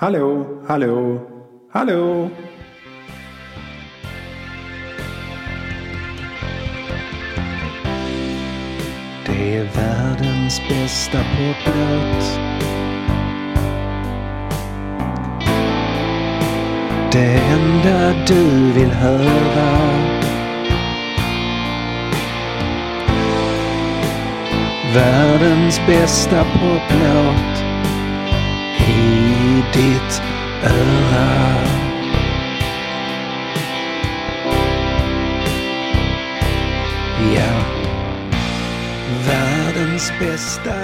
Hallå, hallå, hallå. Det är världens bästa poplåt. Det enda du vill höra. Världens bästa poplåt i ditt öra. Ja, världens bästa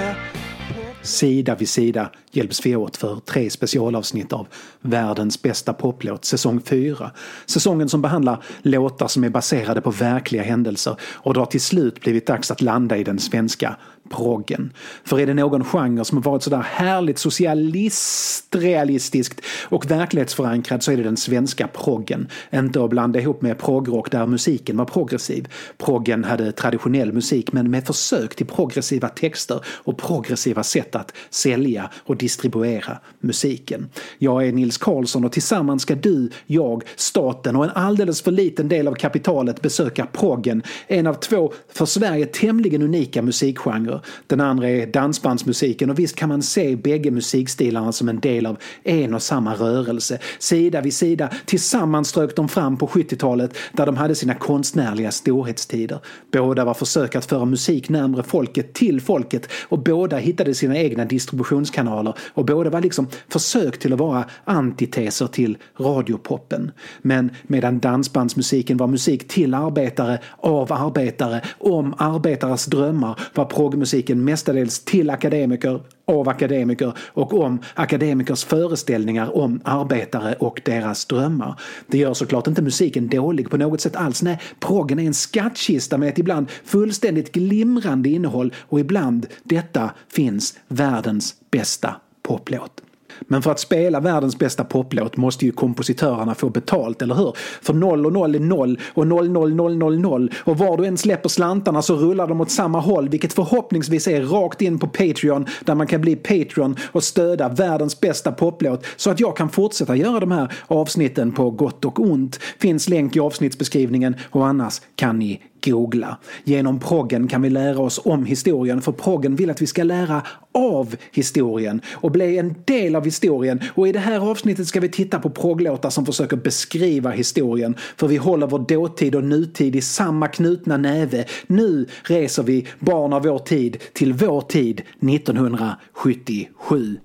Sida vid sida hjälps vi åt för tre specialavsnitt av Världens bästa poplåt säsong 4. Säsongen som behandlar låtar som är baserade på verkliga händelser och det har till slut blivit dags att landa i den svenska proggen. För är det någon genre som har varit sådär härligt socialistrealistiskt och verklighetsförankrad så är det den svenska proggen. Inte att blanda ihop med progrock där musiken var progressiv. Proggen hade traditionell musik men med försök till progressiva texter och progressiva sätt att sälja och distribuera musiken. Jag är Nils Karlsson och tillsammans ska du, jag, staten och en alldeles för liten del av kapitalet besöka proggen. En av två för Sverige tämligen unika musikgenrer. Den andra är dansbandsmusiken och visst kan man se bägge musikstilarna som en del av en och samma rörelse. Sida vid sida, tillsammans strök de fram på 70-talet där de hade sina konstnärliga storhetstider. Båda var försök att föra musik närmre folket, till folket och båda hittade sina egna distributionskanaler och båda var liksom försök till att vara antiteser till radiopoppen. Men medan dansbandsmusiken var musik till arbetare, av arbetare, om arbetares drömmar var musiken mestadels till akademiker, av akademiker och om akademikers föreställningar om arbetare och deras drömmar. Det gör såklart inte musiken dålig på något sätt alls. Nej, proggen är en skattkista med ett ibland fullständigt glimrande innehåll och ibland detta finns världens bästa poplåt. Men för att spela världens bästa poplåt måste ju kompositörerna få betalt, eller hur? För noll och noll är noll och noll noll noll noll noll och var du än släpper slantarna så rullar de åt samma håll vilket förhoppningsvis är rakt in på Patreon där man kan bli Patreon och stödja världens bästa poplåt så att jag kan fortsätta göra de här avsnitten på gott och ont. Finns länk i avsnittsbeskrivningen och annars kan ni googla. Genom proggen kan vi lära oss om historien för proggen vill att vi ska lära av historien och bli en del av historien. Och i det här avsnittet ska vi titta på progglåtar som försöker beskriva historien. För vi håller vår dåtid och nutid i samma knutna näve. Nu reser vi barn av vår tid till vår tid 1977.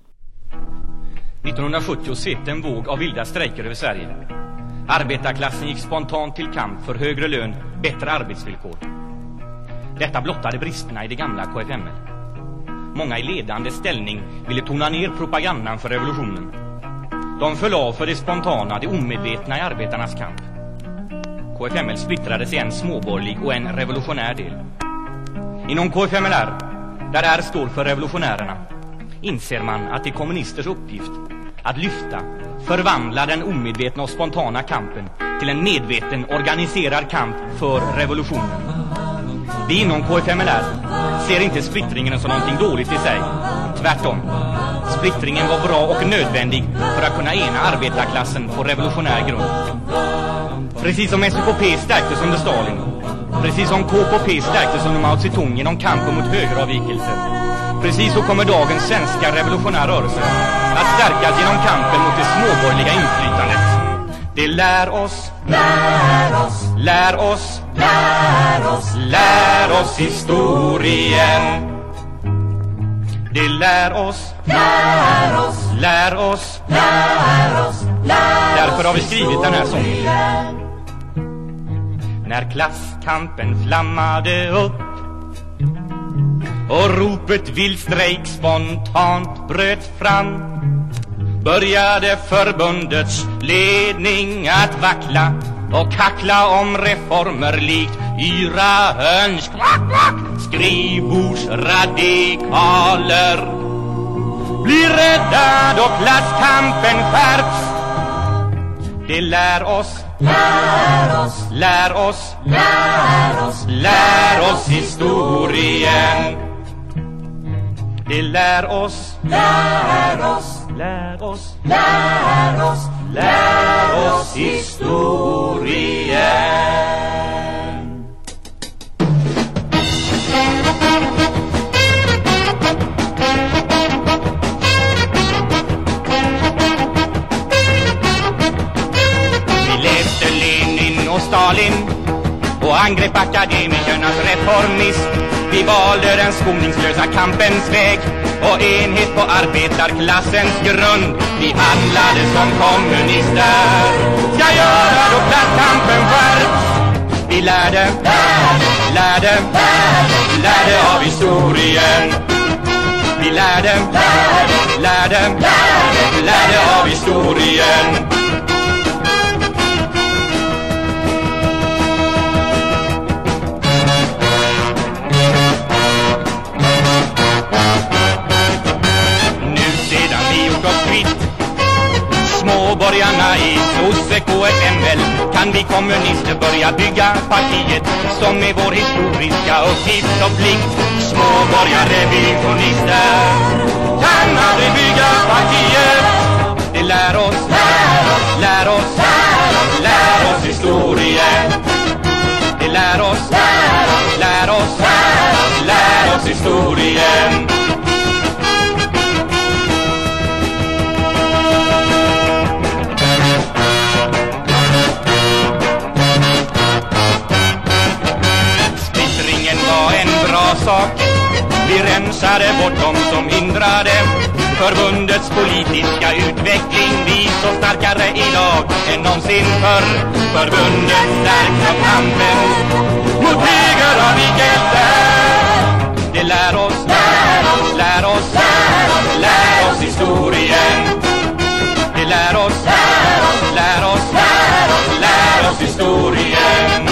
1970 svepte en våg av vilda strejker över Sverige. Arbetarklassen gick spontant till kamp för högre lön, bättre arbetsvillkor. Detta blottade bristerna i det gamla KFML. Många i ledande ställning ville tona ner propagandan för revolutionen. De föll av för det spontana, det omedvetna i arbetarnas kamp. KFML splittrades i en småborgerlig och en revolutionär del. Inom KFMLR, där R står för revolutionärerna, inser man att det är kommunisters uppgift att lyfta, förvandla den omedvetna och spontana kampen till en medveten, organiserad kamp för revolutionen. Vi inom KFMLR ser inte splittringen som någonting dåligt i sig. Tvärtom. Splittringen var bra och nödvändig för att kunna ena arbetarklassen på revolutionär grund. Precis som SKP stärktes under Stalin, precis som KKP stärktes under Mao Zedong genom kampen mot högeravvikelser, precis så kommer dagens svenska revolutionära rörelse att stärkas genom kampen mot det småborgerliga inflytandet. Det lär oss, lär oss, lär oss, lär oss, lär oss historien. Det lär oss, lär oss, lär oss, lär oss, lär Därför har vi skrivit den här sången. När klasskampen flammade upp och ropet vild strejk spontant bröt fram. Började förbundets ledning att vackla och kackla om reformer likt yra önsk. Skrivbordsradikaler. Blir rädda då klasskampen skärps. Det lär oss. Lär oss, lär oss, lär oss, lär oss historien. Det lär oss, lär oss, Lär oss, lär oss, lär oss. historien. Vi läste Lenin och Stalin och angrep akademikernas reformism. Vi valde den skoningslösa kampens väg och enhet på arbetarklassens grund. Vi handlade som kommunister, ska göra då klasskampen skärps. Vi lärde, lärde, lärde av historien. Vi lärde, lärde, lärde, lärde av historien. Sedan vi Småborgarna i sosse KFML Kan vi kommunister börja bygga partiet Som är vår historiska uppgift och plikt. Småborgare, visionister Kan aldrig bygga partiet. Det lär oss, lär oss, lär oss historien. Det lär oss, lär oss, lär oss historien. Sak. Vi rensade bort dem som hindrade Förbundets politiska utveckling. Vi står starkare idag än någonsin förr. Förbundet stärks av kampen Mot högeravvikelser Det lär oss, lär oss, lär oss historien. Det lär oss, lär oss, lär oss historien.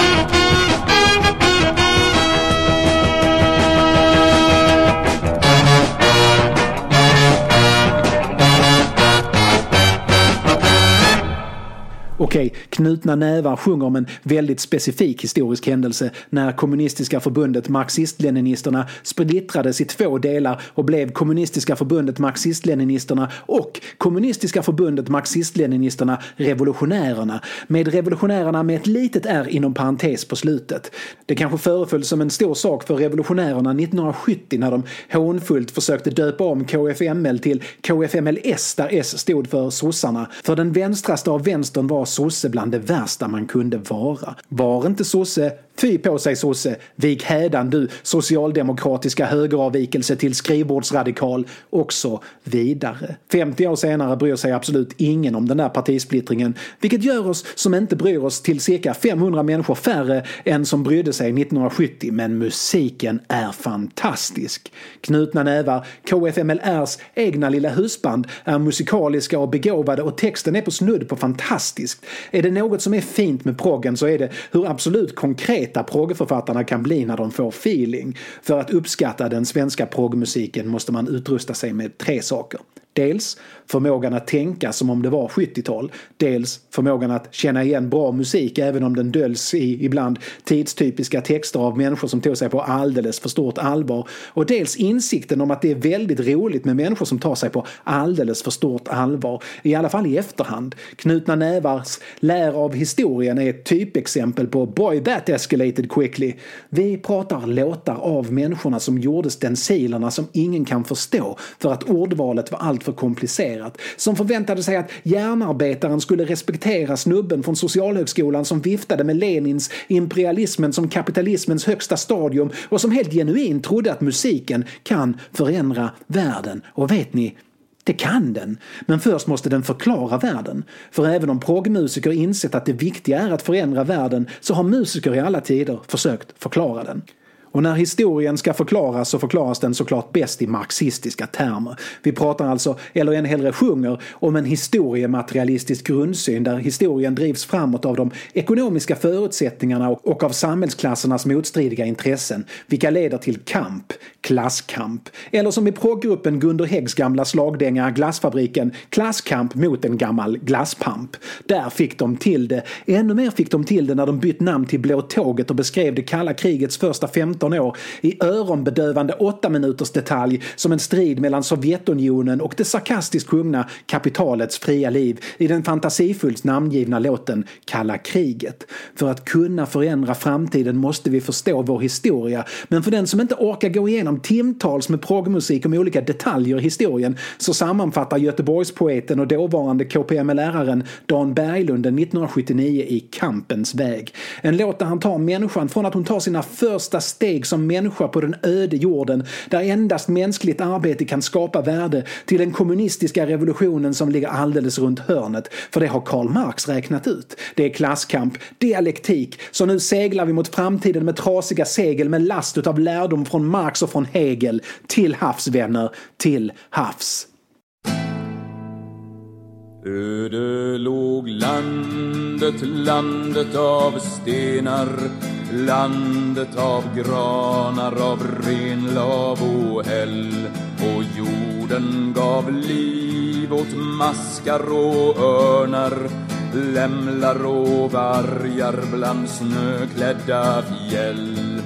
Okej, Knutna nävar sjunger om en väldigt specifik historisk händelse när kommunistiska förbundet Marxist-Leninisterna splittrades i två delar och blev kommunistiska förbundet Marxist-Leninisterna och kommunistiska förbundet Marxist-Leninisterna Revolutionärerna med revolutionärerna med ett litet R inom parentes på slutet. Det kanske föreföll som en stor sak för revolutionärerna 1970 när de hånfullt försökte döpa om KFML till KFMLS där S stod för sossarna. För den vänstraste av vänstern var sosse bland det värsta man kunde vara. Var inte sosse, fy på sig sosse, vik hädan du socialdemokratiska högeravvikelse till skrivbordsradikal och så vidare. 50 år senare bryr sig absolut ingen om den där partisplittringen, vilket gör oss som inte bryr oss till cirka 500 människor färre än som brydde sig 1970, men musiken är fantastisk. Knutna nävar, KFMLRs egna lilla husband, är musikaliska och begåvade och texten är på snudd på fantastisk. Är det något som är fint med proggen så är det hur absolut konkret konkreta proggförfattarna kan bli när de får feeling. För att uppskatta den svenska proggmusiken måste man utrusta sig med tre saker. Dels förmågan att tänka som om det var 70-tal. Dels förmågan att känna igen bra musik även om den döljs i ibland tidstypiska texter av människor som tog sig på alldeles för stort allvar. Och dels insikten om att det är väldigt roligt med människor som tar sig på alldeles för stort allvar. I alla fall i efterhand. Knutna nävars Lär av historien är ett typexempel på Boy that escalated quickly. Vi pratar låtar av människorna som gjorde stencilerna som ingen kan förstå för att ordvalet var alltför komplicerat. Som förväntade sig att järnarbetaren skulle respektera snubben från Socialhögskolan som viftade med Lenins imperialismen som kapitalismens högsta stadium och som helt genuint trodde att musiken kan förändra världen. Och vet ni, det kan den, men först måste den förklara världen. För även om proggmusiker insett att det viktiga är att förändra världen så har musiker i alla tider försökt förklara den. Och när historien ska förklaras så förklaras den såklart bäst i marxistiska termer. Vi pratar alltså, eller än hellre sjunger, om en historiematerialistisk grundsyn där historien drivs framåt av de ekonomiska förutsättningarna och av samhällsklassernas motstridiga intressen, vilka leder till kamp, klasskamp. Eller som i proggruppen Gunder Häggs gamla slagdänga Glassfabriken, klasskamp mot en gammal glasspamp. Där fick de till det. Ännu mer fick de till det när de bytt namn till Blå Tåget och beskrev det kalla krigets första 15 15 år i öronbedövande åtta minuters detalj som en strid mellan Sovjetunionen och det sarkastiskt sjungna kapitalets fria liv i den fantasifullt namngivna låten Kalla kriget. För att kunna förändra framtiden måste vi förstå vår historia, men för den som inte orkar gå igenom timtals med proggmusik om olika detaljer i historien så sammanfattar Göteborgspoeten och dåvarande KPML-läraren Dan Berglund den 1979 i Kampens väg. En låt där han tar människan från att hon tar sina första steg som människa på den öde jorden där endast mänskligt arbete kan skapa värde till den kommunistiska revolutionen som ligger alldeles runt hörnet. För det har Karl Marx räknat ut. Det är klasskamp, dialektik, så nu seglar vi mot framtiden med trasiga segel med last utav lärdom från Marx och från Hegel. Till havs vänner, till havs. Öde låg landet, landet av stenar Landet av granar, av renlav och häll Och jorden gav liv åt maskar och örnar. Lämlar och vargar bland snöklädda fjäll.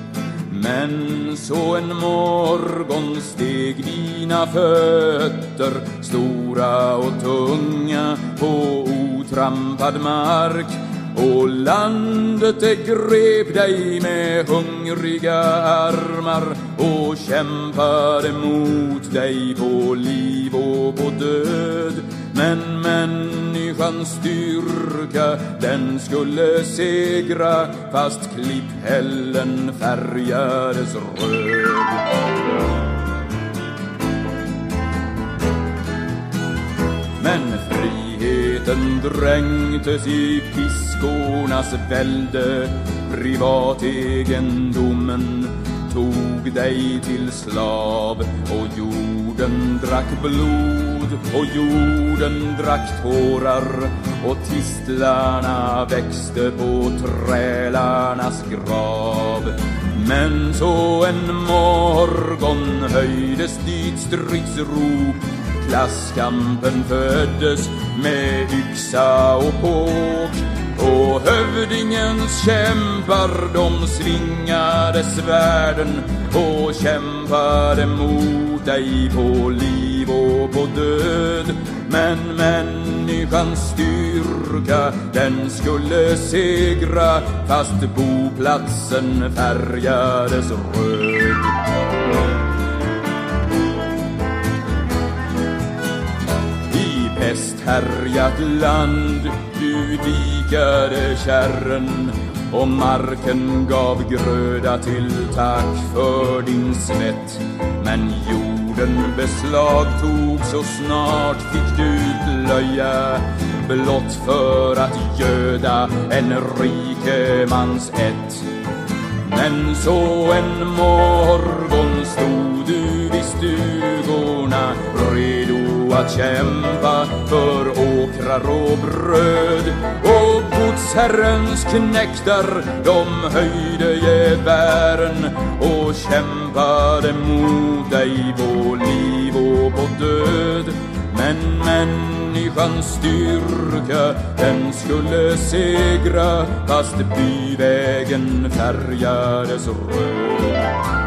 Men så en morgon steg dina fötter stora och tunga på otrampad mark och landet det grep dig med hungriga armar och kämpade mot dig på liv och på död. Men människans styrka, den skulle segra fast klipphällen färgades röd. Men friheten dränktes i piskornas välde. Privategendomen tog dig till slav. Och jorden drack blod och jorden drack tårar. Och tistlarna växte på trälarnas grav. Men så en morgon höjdes dit stridsrop. Klasskampen föddes med yxa och påk och hövdingens kämpar de svingade svärden och kämpade mot dig på liv och på död. Men människans styrka, den skulle segra fast boplatsen färgades röd. Härjat land du dikade kärren och marken gav gröda till tack för din svett. Men jorden beslagtog så snart fick du plöja blott för att göda en rikemans ett. Men så en morgon stod du vid du att kämpa för åkrar och bröd. Och godsherrens knektar de höjde gevären och kämpade mot dig på liv och på död. Men människans styrka den skulle segra fast byvägen färgades röd.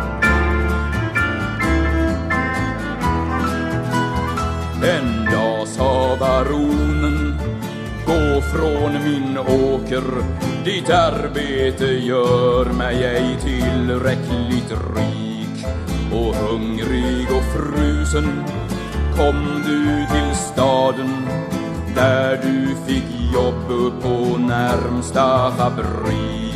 En dag sa baronen Gå från min åker. Ditt arbete gör mig ej tillräckligt rik. Och hungrig och frusen kom du till staden. Där du fick jobb på närmsta fabrik.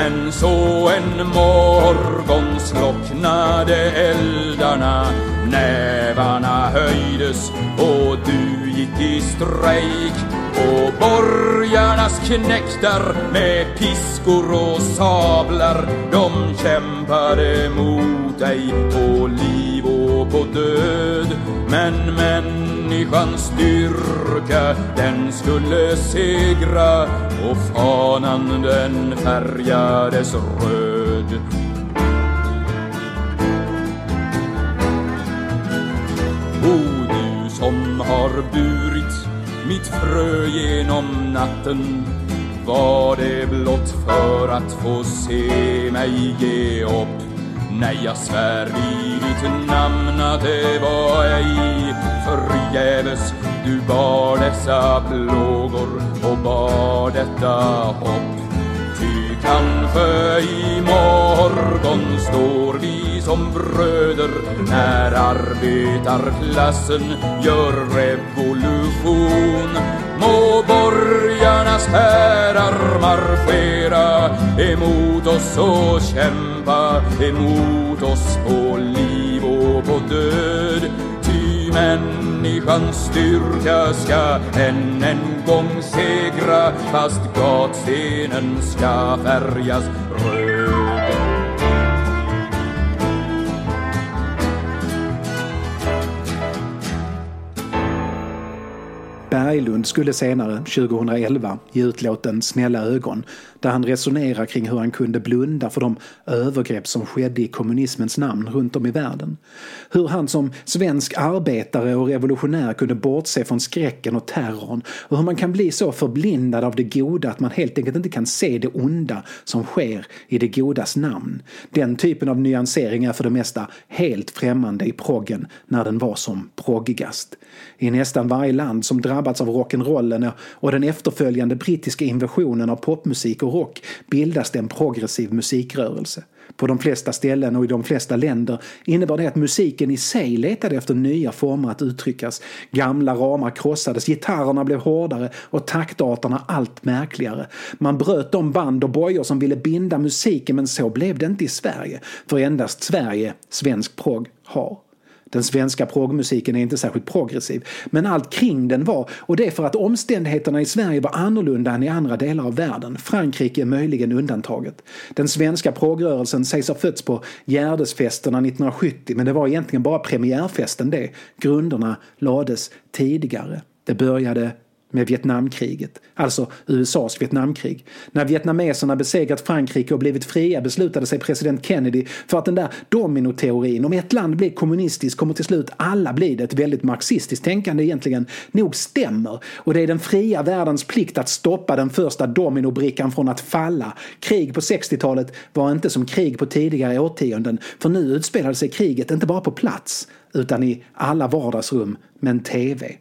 Men så en morgon slocknade eldarna Nävarna höjdes och du gick i strejk. Och borgarnas knektar med piskor och sablar de kämpade mot dig på liv och på död. Men människans styrka den skulle segra och fanan den färgades röd. O du som har burit mitt frö genom natten var det blott för att få se mig ge upp. Nej, jag svär i ditt namn att det var ej. Förgäves du bar dessa plågor och bar detta hopp. Ty kanske imorgon står vi som bröder när arbetarklassen gör revolution. Må borgarnas härar marschera emot oss och kämpa emot oss på liv och på död. Ty människans styrka ska än en gång segra fast gatstenen ska färgas röd. Berglund skulle senare, 2011, ge ut låten Snälla ögon där han resonerar kring hur han kunde blunda för de övergrepp som skedde i kommunismens namn runt om i världen. Hur han som svensk arbetare och revolutionär kunde bortse från skräcken och terrorn och hur man kan bli så förblindad av det goda att man helt enkelt inte kan se det onda som sker i det godas namn. Den typen av nyansering är för det mesta helt främmande i proggen när den var som proggigast. I nästan varje land som drabbats av rock'n'rollen och den efterföljande brittiska invasionen av popmusik och rock bildas det en progressiv musikrörelse. På de flesta ställen och i de flesta länder innebar det att musiken i sig letade efter nya former att uttryckas. Gamla ramar krossades, gitarrerna blev hårdare och taktarterna allt märkligare. Man bröt de band och bojor som ville binda musiken men så blev det inte i Sverige. För endast Sverige, svensk progg, har. Den svenska proggmusiken är inte särskilt progressiv, men allt kring den var, och det är för att omständigheterna i Sverige var annorlunda än i andra delar av världen. Frankrike är möjligen undantaget. Den svenska proggrörelsen sägs ha fötts på Gärdesfesterna 1970, men det var egentligen bara premiärfesten det. Grunderna lades tidigare. Det började med Vietnamkriget, alltså USAs Vietnamkrig. När vietnameserna besegrat Frankrike och blivit fria beslutade sig president Kennedy för att den där dominoteorin, om ett land blir kommunistiskt kommer till slut alla bli det, ett väldigt marxistiskt tänkande egentligen, nog stämmer. Och det är den fria världens plikt att stoppa den första dominobrickan från att falla. Krig på 60-talet var inte som krig på tidigare årtionden, för nu utspelade sig kriget inte bara på plats, utan i alla vardagsrum med en TV.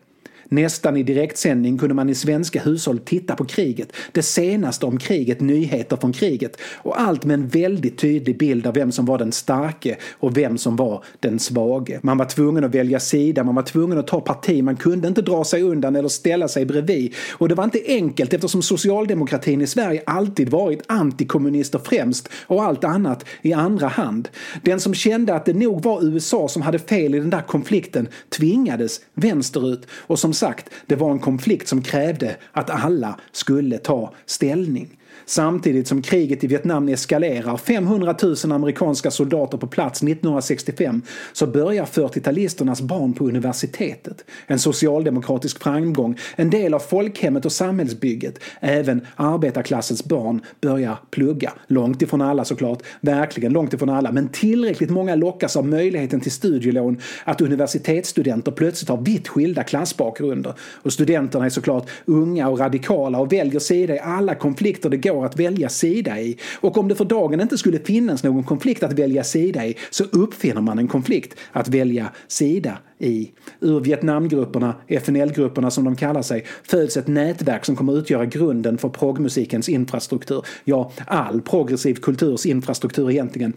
Nästan i direktsändning kunde man i svenska hushåll titta på kriget, det senaste om kriget, nyheter från kriget och allt med en väldigt tydlig bild av vem som var den starke och vem som var den svage. Man var tvungen att välja sida, man var tvungen att ta parti, man kunde inte dra sig undan eller ställa sig bredvid. Och det var inte enkelt eftersom socialdemokratin i Sverige alltid varit antikommunister främst och allt annat i andra hand. Den som kände att det nog var USA som hade fel i den där konflikten tvingades vänsterut och som sagt, det var en konflikt som krävde att alla skulle ta ställning. Samtidigt som kriget i Vietnam eskalerar, 500 000 amerikanska soldater på plats 1965, så börjar 40-talisternas barn på universitetet. En socialdemokratisk framgång, en del av folkhemmet och samhällsbygget. Även arbetarklassens barn börjar plugga. Långt ifrån alla såklart, verkligen långt ifrån alla, men tillräckligt många lockas av möjligheten till studielån att universitetsstudenter plötsligt har vitt skilda klassbakgrunder. Och studenterna är såklart unga och radikala och väljer sida i alla konflikter det går går att välja sida i. Och om det för dagen inte skulle finnas någon konflikt att välja sida i så uppfinner man en konflikt att välja sida i. Ur Vietnamgrupperna, FNL-grupperna som de kallar sig, föds ett nätverk som kommer utgöra grunden för progmusikens infrastruktur. Ja, all progressiv kulturs infrastruktur egentligen.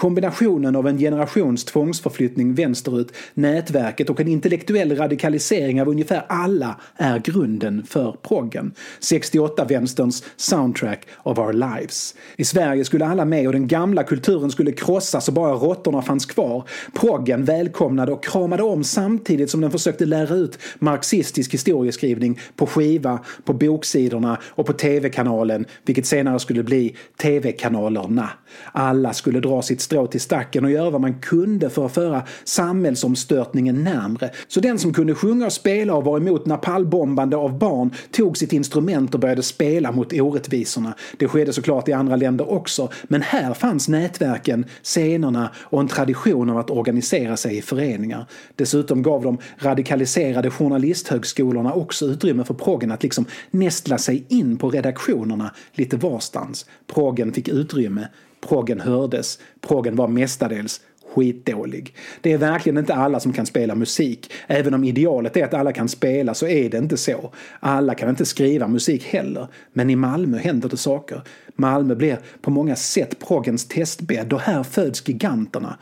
Kombinationen av en generations tvångsförflyttning vänsterut, nätverket och en intellektuell radikalisering av ungefär alla är grunden för proggen. 68-vänsterns soundtrack of our lives. I Sverige skulle alla med och den gamla kulturen skulle krossas och bara råttorna fanns kvar. Proggen välkomnade och kramade om samtidigt som den försökte lära ut marxistisk historieskrivning på skiva, på boksidorna och på tv-kanalen, vilket senare skulle bli tv-kanalerna. Alla skulle dra sitt strå till stacken och göra vad man kunde för att föra samhällsomstörtningen närmre. Så den som kunde sjunga och spela och var emot napalbombande av barn tog sitt instrument och började spela mot orättvisorna. Det skedde såklart i andra länder också, men här fanns nätverken, scenerna och en tradition av att organisera sig i föreningar. Dessutom gav de radikaliserade journalisthögskolorna också utrymme för proggen att liksom nästla sig in på redaktionerna lite varstans. Proggen fick utrymme, proggen hördes, proggen var mestadels skitdålig. Det är verkligen inte alla som kan spela musik. Även om idealet är att alla kan spela så är det inte så. Alla kan inte skriva musik heller. Men i Malmö händer det saker. Malmö blir på många sätt proggens testbädd och här föds giganterna.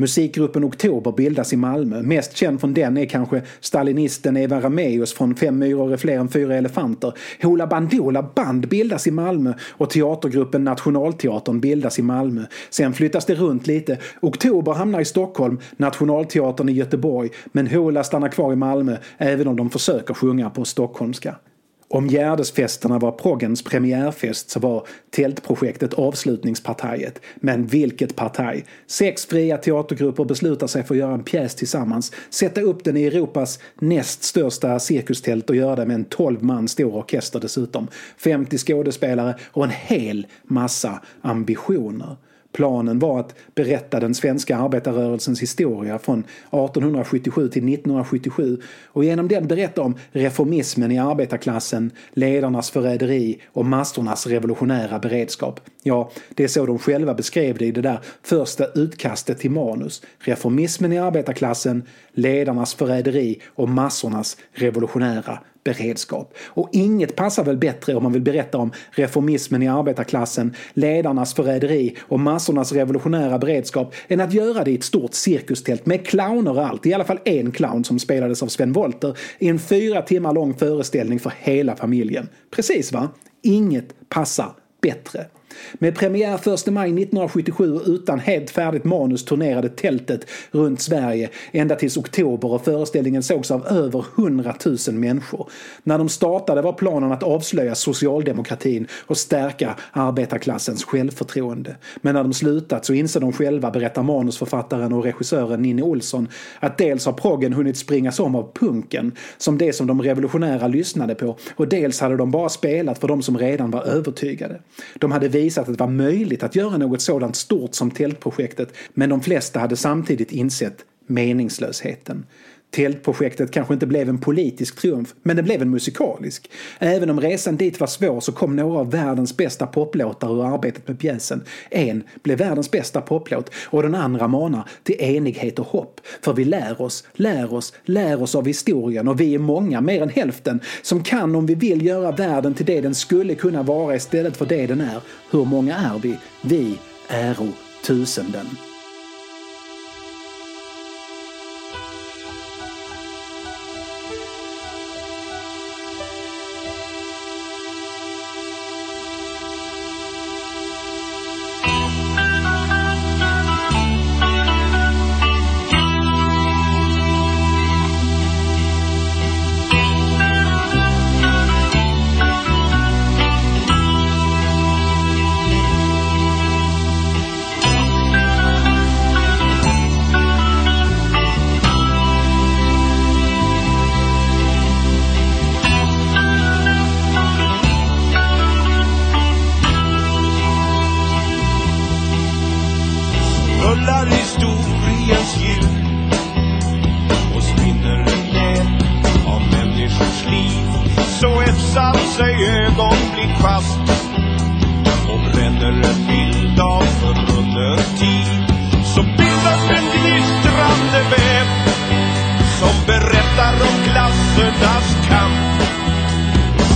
Musikgruppen Oktober bildas i Malmö. Mest känd från den är kanske stalinisten Eva Rameus från Fem myror är fler än fyra elefanter. Hoola Bandoola Band bildas i Malmö och teatergruppen Nationalteatern bildas i Malmö. Sen flyttas det runt lite. Oktober hamnar i Stockholm, Nationalteatern i Göteborg men Hoola stannar kvar i Malmö även om de försöker sjunga på stockholmska. Om Gärdesfesterna var proggens premiärfest så var Tältprojektet avslutningspartiet. Men vilket partaj! Sex fria teatergrupper beslutar sig för att göra en pjäs tillsammans, sätta upp den i Europas näst största cirkustält och göra det med en 12 man stor orkester dessutom. 50 skådespelare och en hel massa ambitioner. Planen var att berätta den svenska arbetarrörelsens historia från 1877 till 1977 och genom den berätta om reformismen i arbetarklassen, ledarnas förräderi och massornas revolutionära beredskap. Ja, det är så de själva beskrev det i det där första utkastet till manus. Reformismen i arbetarklassen, ledarnas förräderi och massornas revolutionära beredskap. Och inget passar väl bättre om man vill berätta om reformismen i arbetarklassen, ledarnas förräderi och massornas revolutionära beredskap än att göra det i ett stort cirkustält med clowner och allt. I alla fall en clown som spelades av Sven Wollter i en fyra timmar lång föreställning för hela familjen. Precis va? Inget passar bättre. Med premiär 1 maj 1977 och utan helt färdigt manus turnerade tältet runt Sverige ända tills oktober och föreställningen sågs av över 100 000 människor. När de startade var planen att avslöja socialdemokratin och stärka arbetarklassens självförtroende. Men när de slutat så inser de själva, berättar manusförfattaren och regissören Ninni Olsson, att dels har proggen hunnit springas om av punken, som det som de revolutionära lyssnade på, och dels hade de bara spelat för de som redan var övertygade. De hade visat att det var möjligt att göra något sådant stort som tältprojektet men de flesta hade samtidigt insett meningslösheten. Tältprojektet kanske inte blev en politisk triumf, men det blev en musikalisk. Även om resan dit var svår så kom några av världens bästa poplåtar ur arbetet med pjäsen. En blev världens bästa poplåt och den andra manar till enighet och hopp. För vi lär oss, lär oss, lär oss av historien och vi är många, mer än hälften, som kan om vi vill göra världen till det den skulle kunna vara istället för det den är. Hur många är vi? Vi äro tusenden.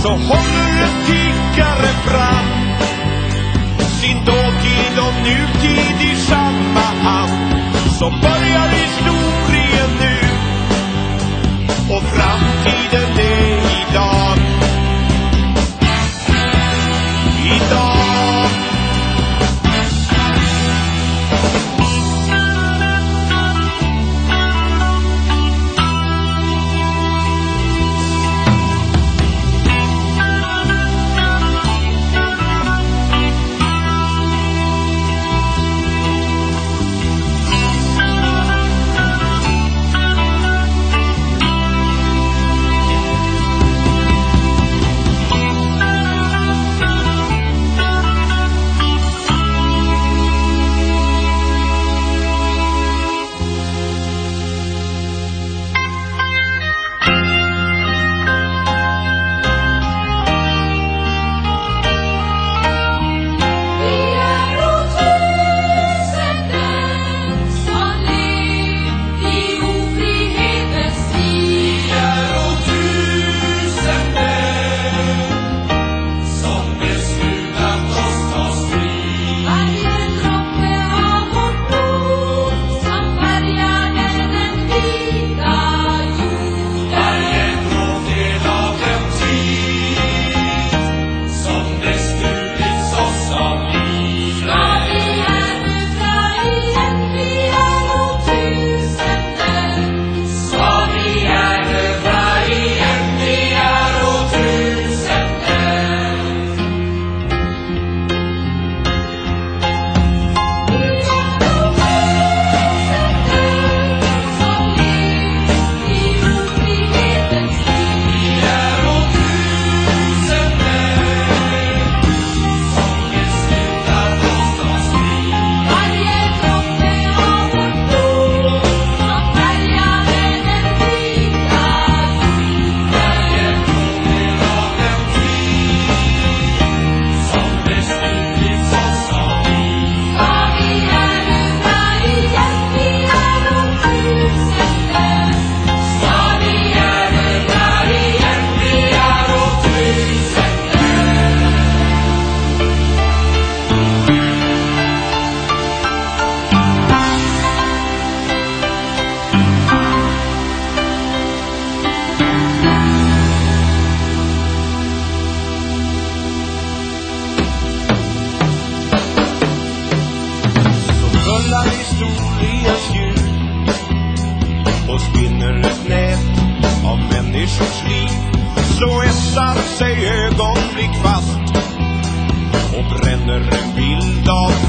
Så håller en tiggare fram. Sin dåtid och nutid i samma hand. Så börjar historien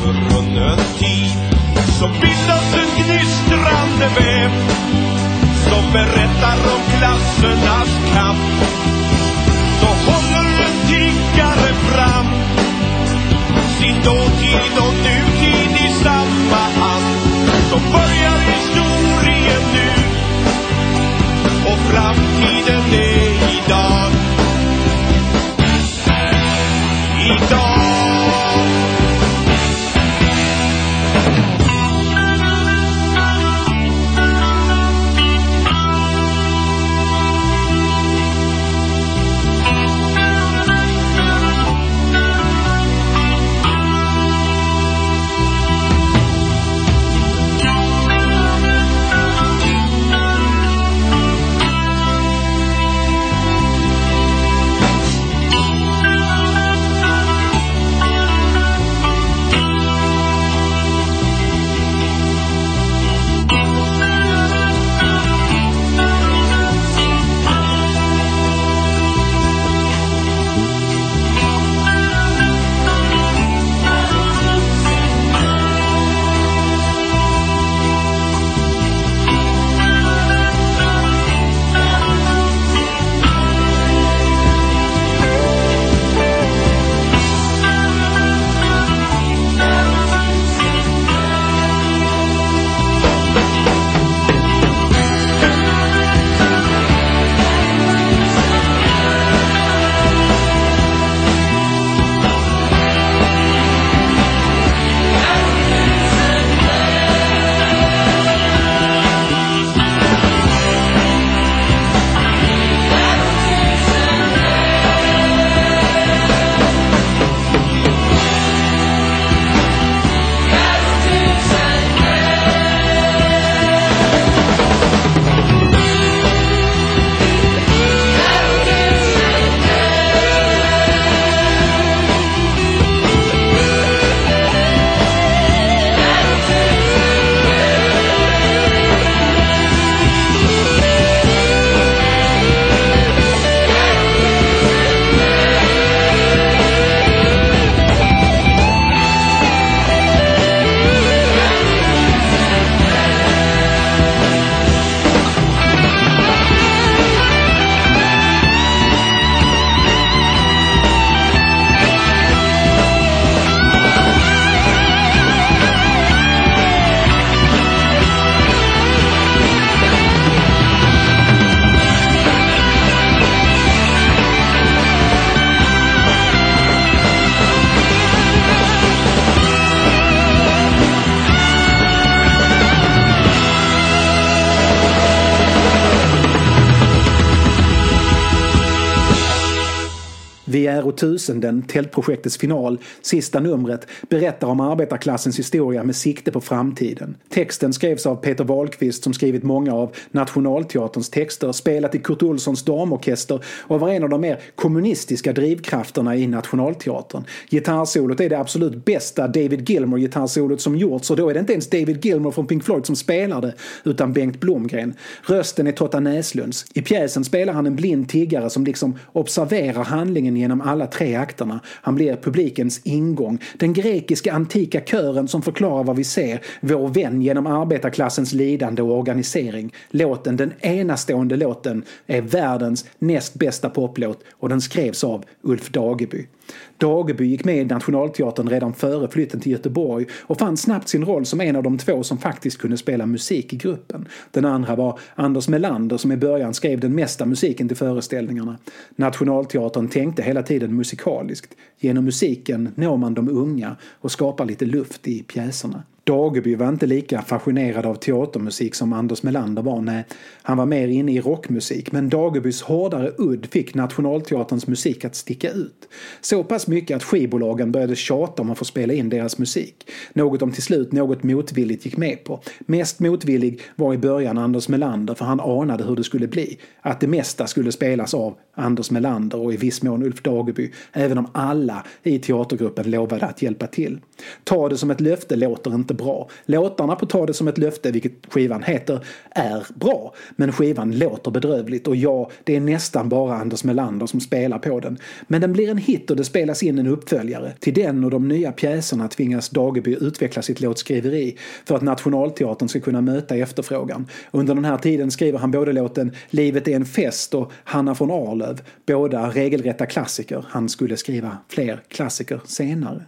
bild tid så bildas en gnistrande väv som berättar om klassernas kamp. Så håller en tiggare fram sin dåtid och nutid i samma hand. Så börjar historien nu och framtiden är idag. Idag Vi är tusenden, tältprojektets final, sista numret, berättar om arbetarklassens historia med sikte på framtiden. Texten skrevs av Peter Wahlqvist som skrivit många av Nationalteaterns texter, spelat i Kurt Olssons damorkester och var en av de mer kommunistiska drivkrafterna i Nationalteatern. Gitarrsolot är det absolut bästa David Gilmour-gitarrsolot som gjorts och då är det inte ens David Gilmour från Pink Floyd som spelar det, utan Bengt Blomgren. Rösten är Totta Näslunds. I pjäsen spelar han en blind tiggare som liksom observerar handlingen genom alla tre akterna. Han blir publikens ingång. Den grekiska antika kören som förklarar vad vi ser. Vår vän genom arbetarklassens lidande och organisering. Låten, den enastående låten, är världens näst bästa poplåt och den skrevs av Ulf Dageby. Dageby gick med i Nationalteatern redan före flytten till Göteborg och fann snabbt sin roll som en av de två som faktiskt kunde spela musik i gruppen. Den andra var Anders Melander som i början skrev den mesta musiken till föreställningarna. Nationalteatern tänkte hela tiden musikaliskt. Genom musiken når man de unga och skapar lite luft i pjäserna. Dageby var inte lika fascinerad av teatermusik som Anders Melander var. Nej, han var mer inne i rockmusik. Men Dagebys hårdare udd fick Nationalteaterns musik att sticka ut. Så pass mycket att skivbolagen började tjata om att få spela in deras musik. Något de till slut något motvilligt gick med på. Mest motvillig var i början Anders Melander för han anade hur det skulle bli. Att det mesta skulle spelas av Anders Melander och i viss mån Ulf Dageby. Även om alla i teatergruppen lovade att hjälpa till. Ta det som ett löfte låter inte bra. Låtarna på Ta det som ett löfte, vilket skivan heter, är bra. Men skivan låter bedrövligt och ja, det är nästan bara Anders Melander som spelar på den. Men den blir en hit och det spelas in en uppföljare. Till den och de nya pjäserna tvingas Dageby utveckla sitt låtskriveri för att Nationalteatern ska kunna möta efterfrågan. Under den här tiden skriver han både låten Livet är en fest och Hanna från Arlöv, båda regelrätta klassiker. Han skulle skriva fler klassiker senare.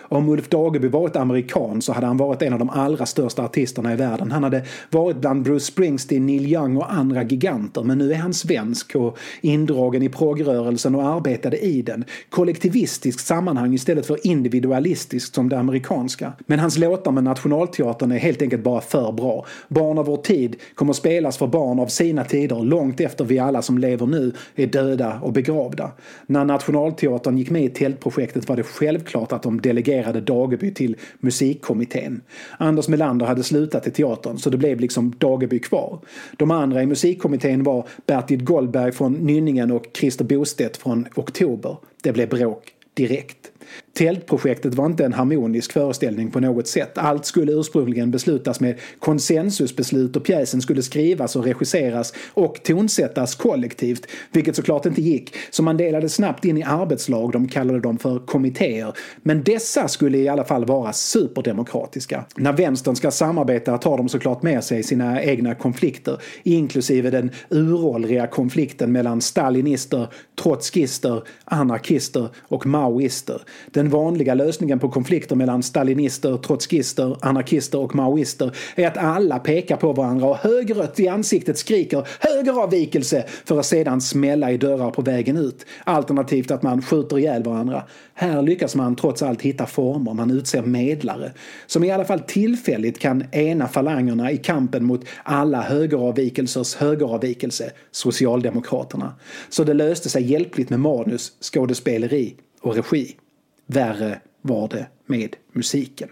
Om Ulf Dageby varit amerikan så hade han varit en av de allra största artisterna i världen. Han hade varit bland Bruce Springsteen, Neil Young och andra giganter. Men nu är han svensk och indragen i proggrörelsen och arbetade i den. Kollektivistiskt sammanhang istället för individualistiskt som det amerikanska. Men hans låtar med Nationalteatern är helt enkelt bara för bra. Barn av vår tid kommer spelas för barn av sina tider långt efter vi alla som lever nu är döda och begravda. När Nationalteatern gick med i Tältprojektet var det självklart att de delegerade Dageby till musikkommittén. Anders Melander hade slutat i teatern så det blev liksom Dageby kvar. De andra i musikkommittén var Bertil Goldberg från Nynningen och Christer Bostedt från Oktober. Det blev bråk direkt. Tältprojektet var inte en harmonisk föreställning på något sätt. Allt skulle ursprungligen beslutas med konsensusbeslut och pjäsen skulle skrivas och regisseras och tonsättas kollektivt, vilket såklart inte gick. Så man delade snabbt in i arbetslag, de kallade dem för kommittéer. Men dessa skulle i alla fall vara superdemokratiska. När vänstern ska samarbeta tar de såklart med sig sina egna konflikter, inklusive den uråldriga konflikten mellan stalinister, trotskister, anarkister och maoister. Den den vanliga lösningen på konflikter mellan stalinister, trotskister, anarkister och maoister är att alla pekar på varandra och högrött i ansiktet skriker högeravvikelse för att sedan smälla i dörrar på vägen ut. Alternativt att man skjuter ihjäl varandra. Här lyckas man trots allt hitta former, man utser medlare som i alla fall tillfälligt kan ena falangerna i kampen mot alla högeravvikelsers högeravvikelse, Socialdemokraterna. Så det löste sig hjälpligt med manus, skådespeleri och regi. Värre var det med musiken.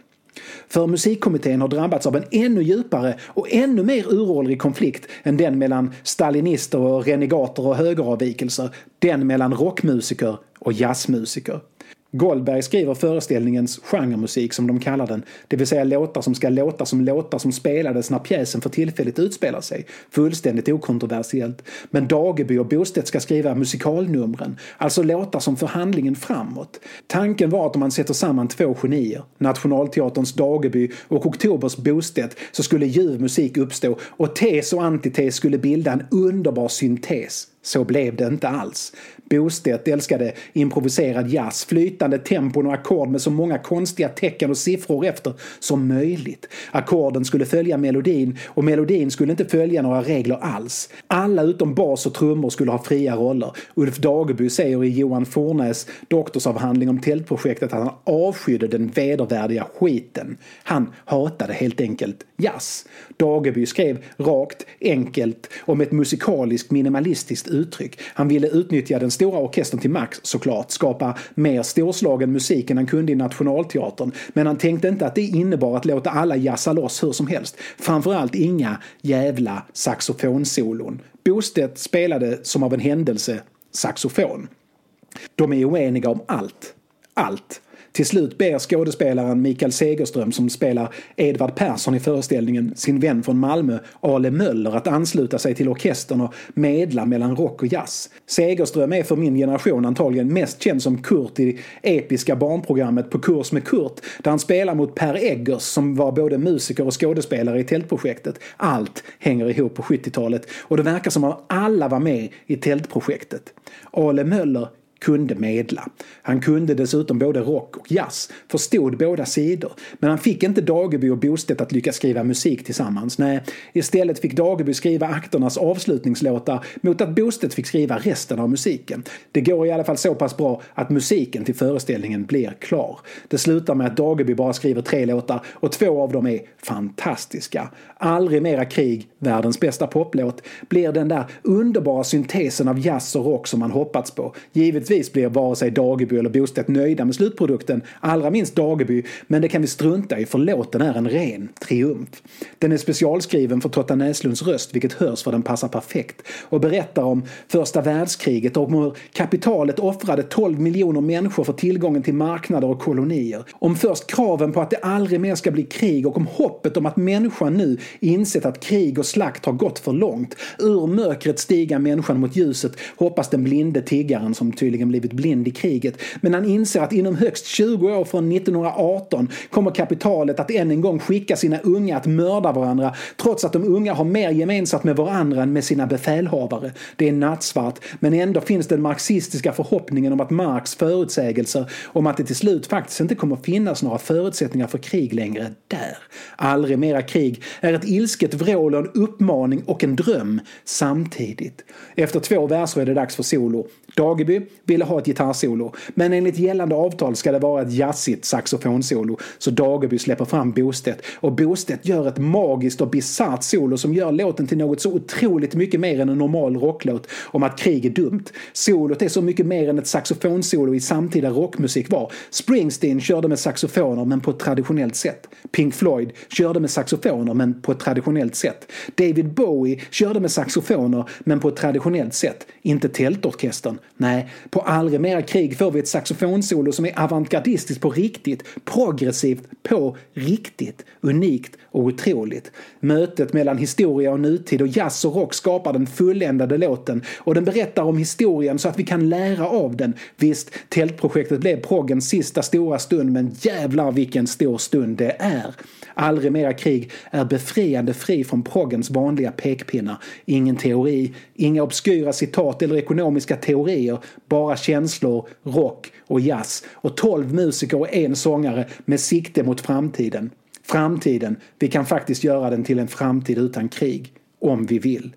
För musikkommittén har drabbats av en ännu djupare och ännu mer uråldrig konflikt än den mellan stalinister och renegater och högeravvikelser. Den mellan rockmusiker och jazzmusiker. Goldberg skriver föreställningens genremusik som de kallar den, det vill säga låtar som ska låta som låtar som spelades när pjäsen för tillfället utspelar sig. Fullständigt okontroversiellt. Men Dageby och Bostedt ska skriva musikalnumren, alltså låtar som för handlingen framåt. Tanken var att om man sätter samman två genier, Nationalteaterns Dageby och Oktobers Bostedt, så skulle ljuv musik uppstå och tes och antites skulle bilda en underbar syntes. Så blev det inte alls. Bostedt älskade improviserad jazz, flytande tempon och ackord med så många konstiga tecken och siffror efter som möjligt. Ackorden skulle följa melodin och melodin skulle inte följa några regler alls. Alla utom bas och trummor skulle ha fria roller. Ulf Dageby säger i Johan Fornäs doktorsavhandling om tältprojektet att han avskydde den vedervärdiga skiten. Han hatade helt enkelt jazz. Dageby skrev rakt, enkelt och med ett musikaliskt minimalistiskt uttryck. Han ville utnyttja den stora orkestern till max såklart, skapa mer storslagen musik än han kunde i Nationalteatern. Men han tänkte inte att det innebar att låta alla jazza loss hur som helst. Framförallt inga jävla saxofonsolon. Bostedt spelade som av en händelse saxofon. De är oeniga om allt. Allt. Till slut ber skådespelaren Mikael Segerström som spelar Edvard Persson i föreställningen sin vän från Malmö, Ale Möller, att ansluta sig till orkestern och medla mellan rock och jazz. Segerström är för min generation antagligen mest känd som Kurt i det episka barnprogrammet På kurs med Kurt, där han spelar mot Per Eggers som var både musiker och skådespelare i Tältprojektet. Allt hänger ihop på 70-talet och det verkar som att alla var med i Tältprojektet. Ale Möller kunde medla. Han kunde dessutom både rock och jazz, förstod båda sidor. Men han fick inte Dageby och Bostedt att lyckas skriva musik tillsammans. Nej, istället fick Dageby skriva akternas avslutningslåtar mot att Bostedt fick skriva resten av musiken. Det går i alla fall så pass bra att musiken till föreställningen blir klar. Det slutar med att Dageby bara skriver tre låtar och två av dem är fantastiska. Aldrig mera krig, världens bästa poplåt, blir den där underbara syntesen av jazz och rock som man hoppats på. Givetvis Givetvis blir vare sig Dageby eller Bostedt nöjda med slutprodukten, allra minst Dageby, men det kan vi strunta i för låten är en ren triumf. Den är specialskriven för Totta Näslunds röst, vilket hörs för den passar perfekt, och berättar om första världskriget och om hur kapitalet offrade 12 miljoner människor för tillgången till marknader och kolonier. Om först kraven på att det aldrig mer ska bli krig och om hoppet om att människan nu insett att krig och slakt har gått för långt. Ur mörkret stiga människan mot ljuset, hoppas den blinde tiggaren som tydligen blivit blind i kriget. Men han inser att inom högst 20 år från 1918 kommer kapitalet att än en gång skicka sina unga att mörda varandra trots att de unga har mer gemensamt med varandra än med sina befälhavare. Det är nattsvart, men ändå finns den marxistiska förhoppningen om att Marx förutsägelser om att det till slut faktiskt inte kommer finnas några förutsättningar för krig längre där. Aldrig mera krig är ett ilsket vrål och en uppmaning och en dröm samtidigt. Efter två verser är det dags för solo. Dageby ville ha ett gitarrsolo, men enligt gällande avtal ska det vara ett jazzigt saxofonsolo, så Dageby släpper fram Bostedt och Bostedt gör ett magiskt och bisarrt solo som gör låten till något så otroligt mycket mer än en normal rocklåt om att krig är dumt. Solot är så mycket mer än ett saxofonsolo i samtida rockmusik var. Springsteen körde med saxofoner men på ett traditionellt sätt. Pink Floyd körde med saxofoner men på ett traditionellt sätt. David Bowie körde med saxofoner men på ett traditionellt sätt. Inte tältorkestern. Nej, på aldrig mera krig får vi ett saxofonsolo som är avantgardistiskt på riktigt, progressivt på riktigt, unikt och otroligt. Mötet mellan historia och nutid och jazz och rock skapar den fulländade låten och den berättar om historien så att vi kan lära av den. Visst, tältprojektet blev proggens sista stora stund men jävlar vilken stor stund det är. Aldrig mera krig är befriande fri från proggens vanliga pekpinnar. Ingen teori, inga obskyra citat eller ekonomiska teorier, bara känslor, rock och jazz och tolv musiker och en sångare med sikte mot framtiden. Framtiden, vi kan faktiskt göra den till en framtid utan krig. Om vi vill.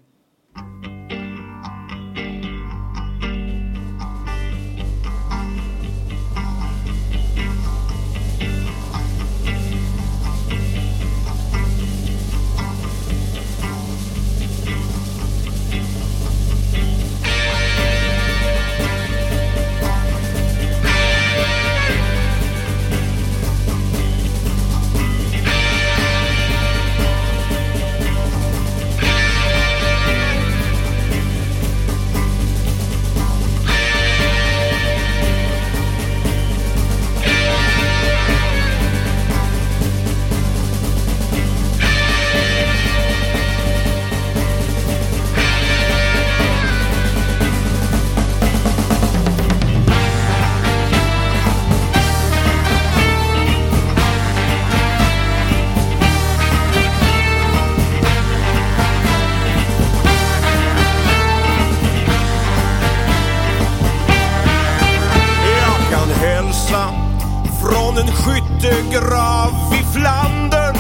Från en skyttegrav i Flandern.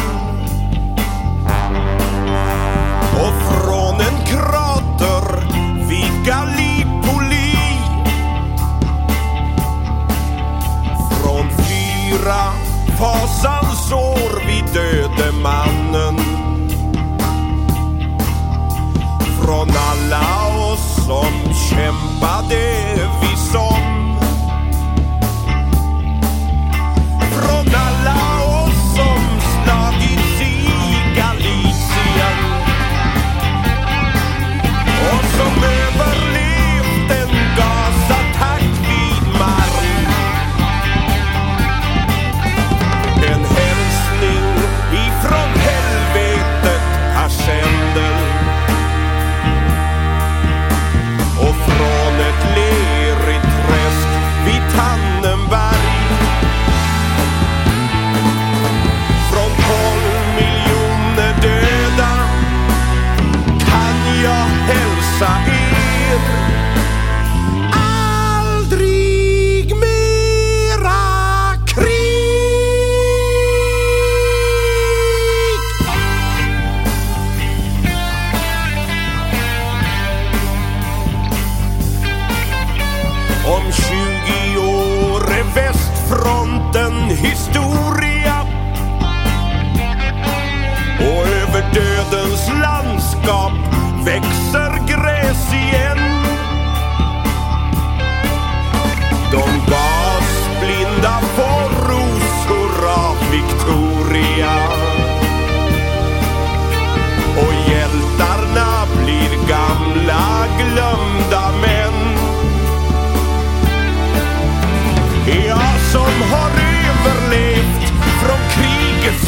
Och från en krater vid Gallipoli. Från fyra fasansår vid döde mannen. Från alla oss som kämpade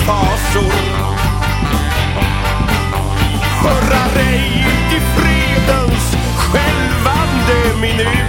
fasor. Hurra ej i fredens skälvande minut.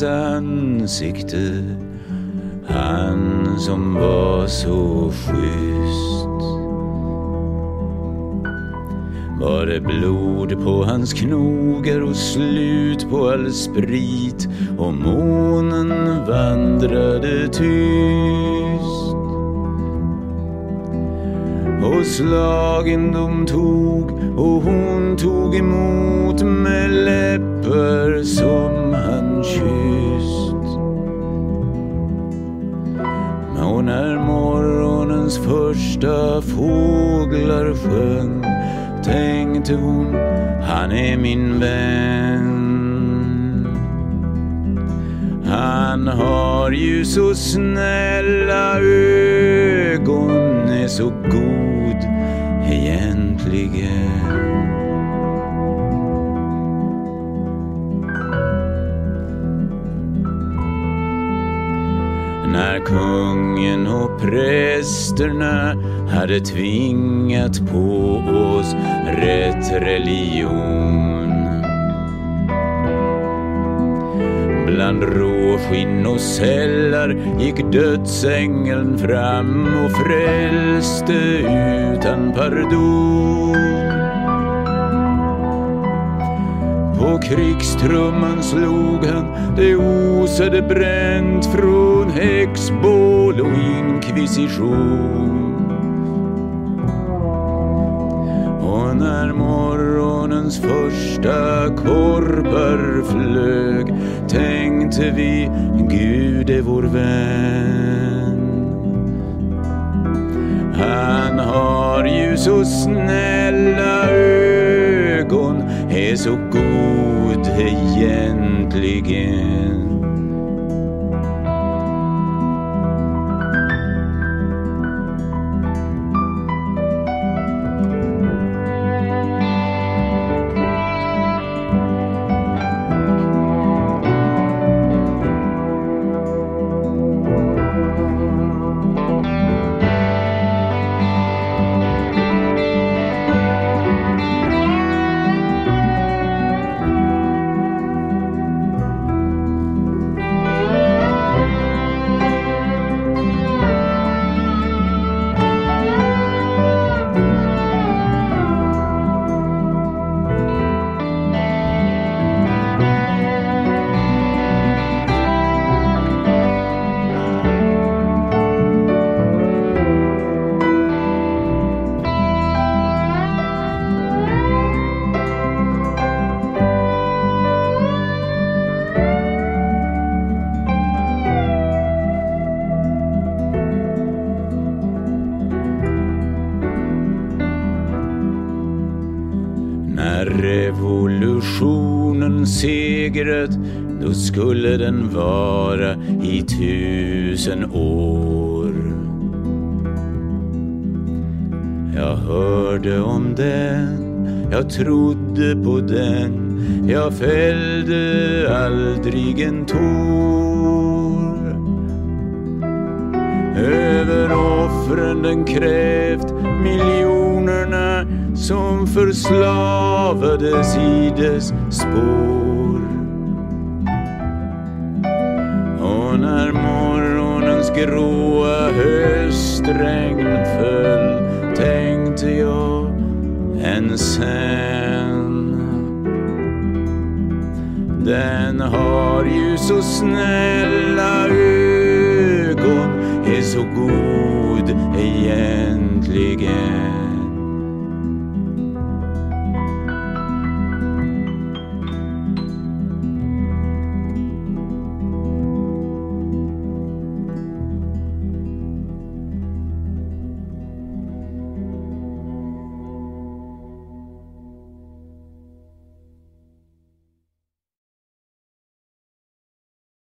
hans ansikte han som var så schysst. Var det blod på hans knogar och slut på all sprit och månen vandrade tyst. Och slagen de tog och hon tog emot med läppar som kysst. Och när morgonens första fåglar sjöng tänkte hon, han är min vän. Han har ju så snälla ögon, är så god egentligen. När kungen och prästerna hade tvingat på oss rätt religion. Bland råskinn och sällar gick dödsängeln fram och frälste utan pardon. Krigstrumman slog han, det osade bränt från häxbål och inkvisition. Och när morgonens första korpar flög tänkte vi, Gud är vår vän. Han har ju så snälla ögon, är så god egentligen. Lägret då skulle den vara i tusen år. Jag hörde om den, jag trodde på den, jag fällde aldrig en tår. Över offren den krävt miljonerna som förslavades i dess spår. Gråa höstregn föll tänkte jag än sen. Den har ju så snälla ögon, är så god egentligen.